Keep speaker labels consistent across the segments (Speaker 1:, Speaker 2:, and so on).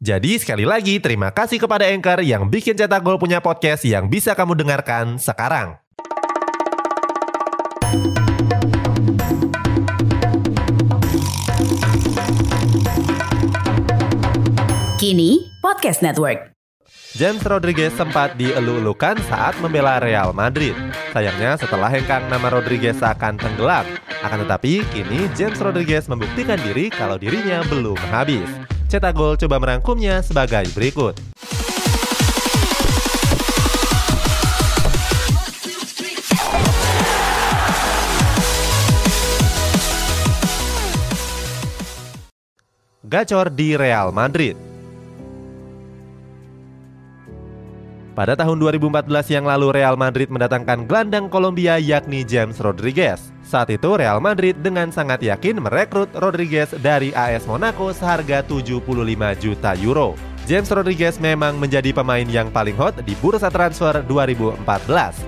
Speaker 1: Jadi sekali lagi terima kasih kepada Anchor yang bikin Cetak Gol punya podcast yang bisa kamu dengarkan sekarang.
Speaker 2: Kini Podcast Network.
Speaker 1: James Rodriguez sempat dielu-elukan saat membela Real Madrid. Sayangnya setelah hengkang nama Rodriguez akan tenggelam. Akan tetapi kini James Rodriguez membuktikan diri kalau dirinya belum habis. Cetak Gol coba merangkumnya sebagai berikut. Gacor di Real Madrid Pada tahun 2014 yang lalu Real Madrid mendatangkan gelandang Kolombia yakni James Rodriguez. Saat itu Real Madrid dengan sangat yakin merekrut Rodriguez dari AS Monaco seharga 75 juta euro. James Rodriguez memang menjadi pemain yang paling hot di bursa transfer 2014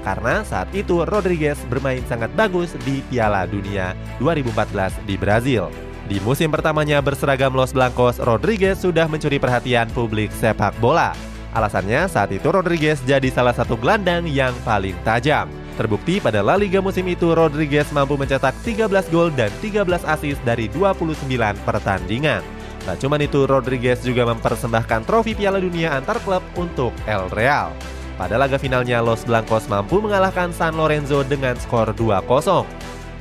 Speaker 1: karena saat itu Rodriguez bermain sangat bagus di Piala Dunia 2014 di Brazil. Di musim pertamanya berseragam Los Blancos, Rodriguez sudah mencuri perhatian publik sepak bola. Alasannya saat itu Rodriguez jadi salah satu gelandang yang paling tajam. Terbukti pada La Liga musim itu Rodriguez mampu mencetak 13 gol dan 13 assist dari 29 pertandingan. Tak cuma itu, Rodriguez juga mempersembahkan trofi Piala Dunia antar klub untuk El Real. Pada laga finalnya, Los Blancos mampu mengalahkan San Lorenzo dengan skor 2-0.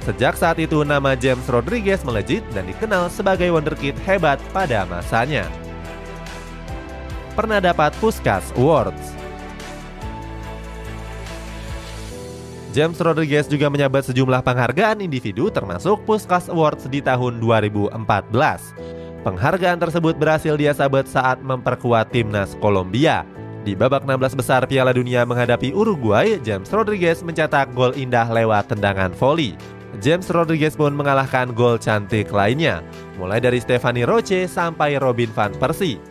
Speaker 1: Sejak saat itu, nama James Rodriguez melejit dan dikenal sebagai wonderkid hebat pada masanya. Pernah dapat Puskas Awards. James Rodriguez juga menyabet sejumlah penghargaan individu termasuk Puskas Awards di tahun 2014. Penghargaan tersebut berhasil dia sabet saat memperkuat timnas Kolombia. Di babak 16 besar Piala Dunia menghadapi Uruguay, James Rodriguez mencetak gol indah lewat tendangan voli. James Rodriguez pun mengalahkan gol cantik lainnya, mulai dari Stefani Roche sampai Robin van Persie.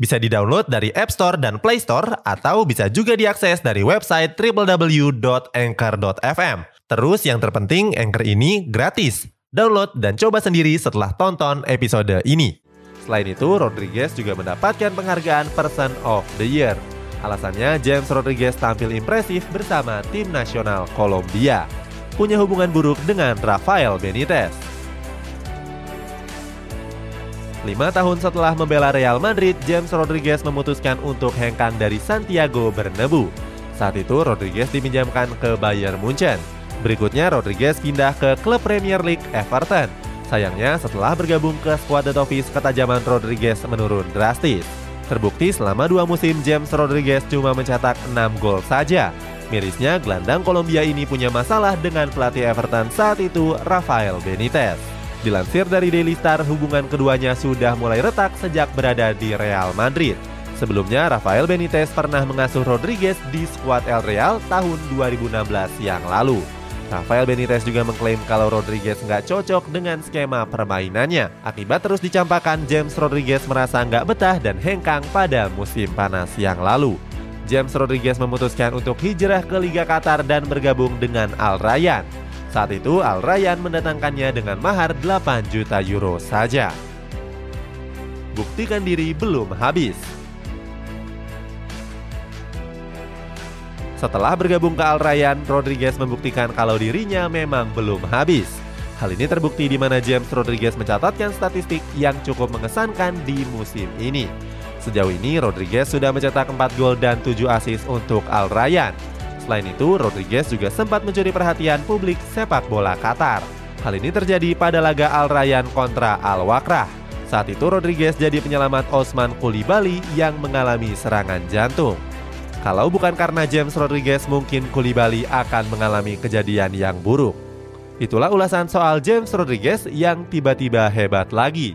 Speaker 1: Bisa di-download dari App Store dan Play Store atau bisa juga diakses dari website www.anchor.fm. Terus yang terpenting Anchor ini gratis. Download dan coba sendiri setelah tonton episode ini. Selain itu, Rodriguez juga mendapatkan penghargaan Person of the Year. Alasannya James Rodriguez tampil impresif bersama tim nasional Kolombia. Punya hubungan buruk dengan Rafael Benitez. Lima tahun setelah membela Real Madrid, James Rodriguez memutuskan untuk hengkang dari Santiago Bernabeu. Saat itu Rodriguez diminjamkan ke Bayern Munchen. Berikutnya Rodriguez pindah ke klub Premier League Everton. Sayangnya setelah bergabung ke skuad The Toffees, ketajaman Rodriguez menurun drastis. Terbukti selama dua musim James Rodriguez cuma mencetak 6 gol saja. Mirisnya gelandang Kolombia ini punya masalah dengan pelatih Everton saat itu Rafael Benitez. Dilansir dari Daily Star, hubungan keduanya sudah mulai retak sejak berada di Real Madrid. Sebelumnya, Rafael Benitez pernah mengasuh Rodriguez di skuad El Real tahun 2016 yang lalu. Rafael Benitez juga mengklaim kalau Rodriguez nggak cocok dengan skema permainannya. Akibat terus dicampakkan, James Rodriguez merasa nggak betah dan hengkang pada musim panas yang lalu. James Rodriguez memutuskan untuk hijrah ke Liga Qatar dan bergabung dengan Al Rayyan. Saat itu Al Rayyan mendatangkannya dengan mahar 8 juta euro saja. Buktikan diri belum habis. Setelah bergabung ke Al Rayyan, Rodriguez membuktikan kalau dirinya memang belum habis. Hal ini terbukti di mana James Rodriguez mencatatkan statistik yang cukup mengesankan di musim ini. Sejauh ini, Rodriguez sudah mencetak 4 gol dan 7 assist untuk Al Rayyan. Selain itu, Rodriguez juga sempat mencuri perhatian publik sepak bola Qatar. Hal ini terjadi pada laga Al Rayyan kontra Al Wakrah. Saat itu Rodriguez jadi penyelamat Osman Koulibaly yang mengalami serangan jantung. Kalau bukan karena James Rodriguez, mungkin Koulibaly akan mengalami kejadian yang buruk. Itulah ulasan soal James Rodriguez yang tiba-tiba hebat lagi.